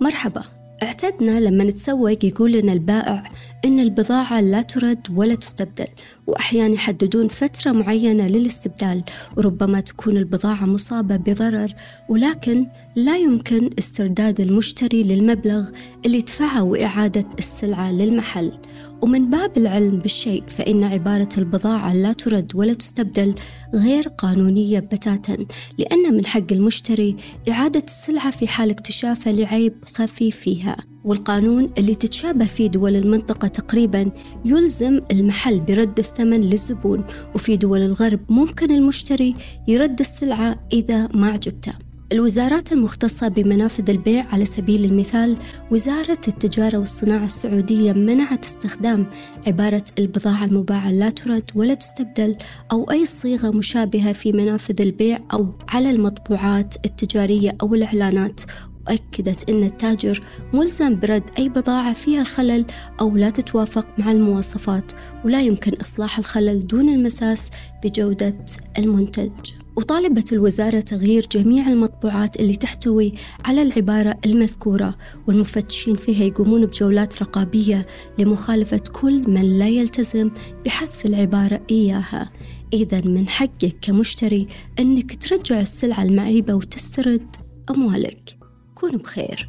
مرحبا. اعتدنا لما نتسوق يقول لنا البائع إن البضاعة لا ترد ولا تستبدل وأحيانا يحددون فترة معينة للاستبدال وربما تكون البضاعة مصابة بضرر ولكن لا يمكن استرداد المشتري للمبلغ اللي دفعه وإعادة السلعة للمحل. ومن باب العلم بالشيء فإن عبارة البضاعة لا ترد ولا تستبدل غير قانونية بتاتا لأن من حق المشتري إعادة السلعة في حال اكتشافه لعيب خفي فيها. والقانون اللي تتشابه فيه دول المنطقة تقريبا يلزم المحل برد الثمن للزبون وفي دول الغرب ممكن المشتري يرد السلعة إذا ما عجبته. الوزارات المختصة بمنافذ البيع على سبيل المثال وزارة التجارة والصناعة السعودية منعت استخدام عبارة البضاعة المباعة لا ترد ولا تستبدل أو أي صيغة مشابهة في منافذ البيع أو على المطبوعات التجارية أو الإعلانات. وأكدت أن التاجر ملزم برد أي بضاعة فيها خلل أو لا تتوافق مع المواصفات ولا يمكن إصلاح الخلل دون المساس بجودة المنتج. وطالبت الوزارة تغيير جميع المطبوعات اللي تحتوي على العبارة المذكورة والمفتشين فيها يقومون بجولات رقابية لمخالفة كل من لا يلتزم بحذف العبارة إياها. إذا من حقك كمشتري أنك ترجع السلعة المعيبة وتسترد أموالك. كونوا بخير.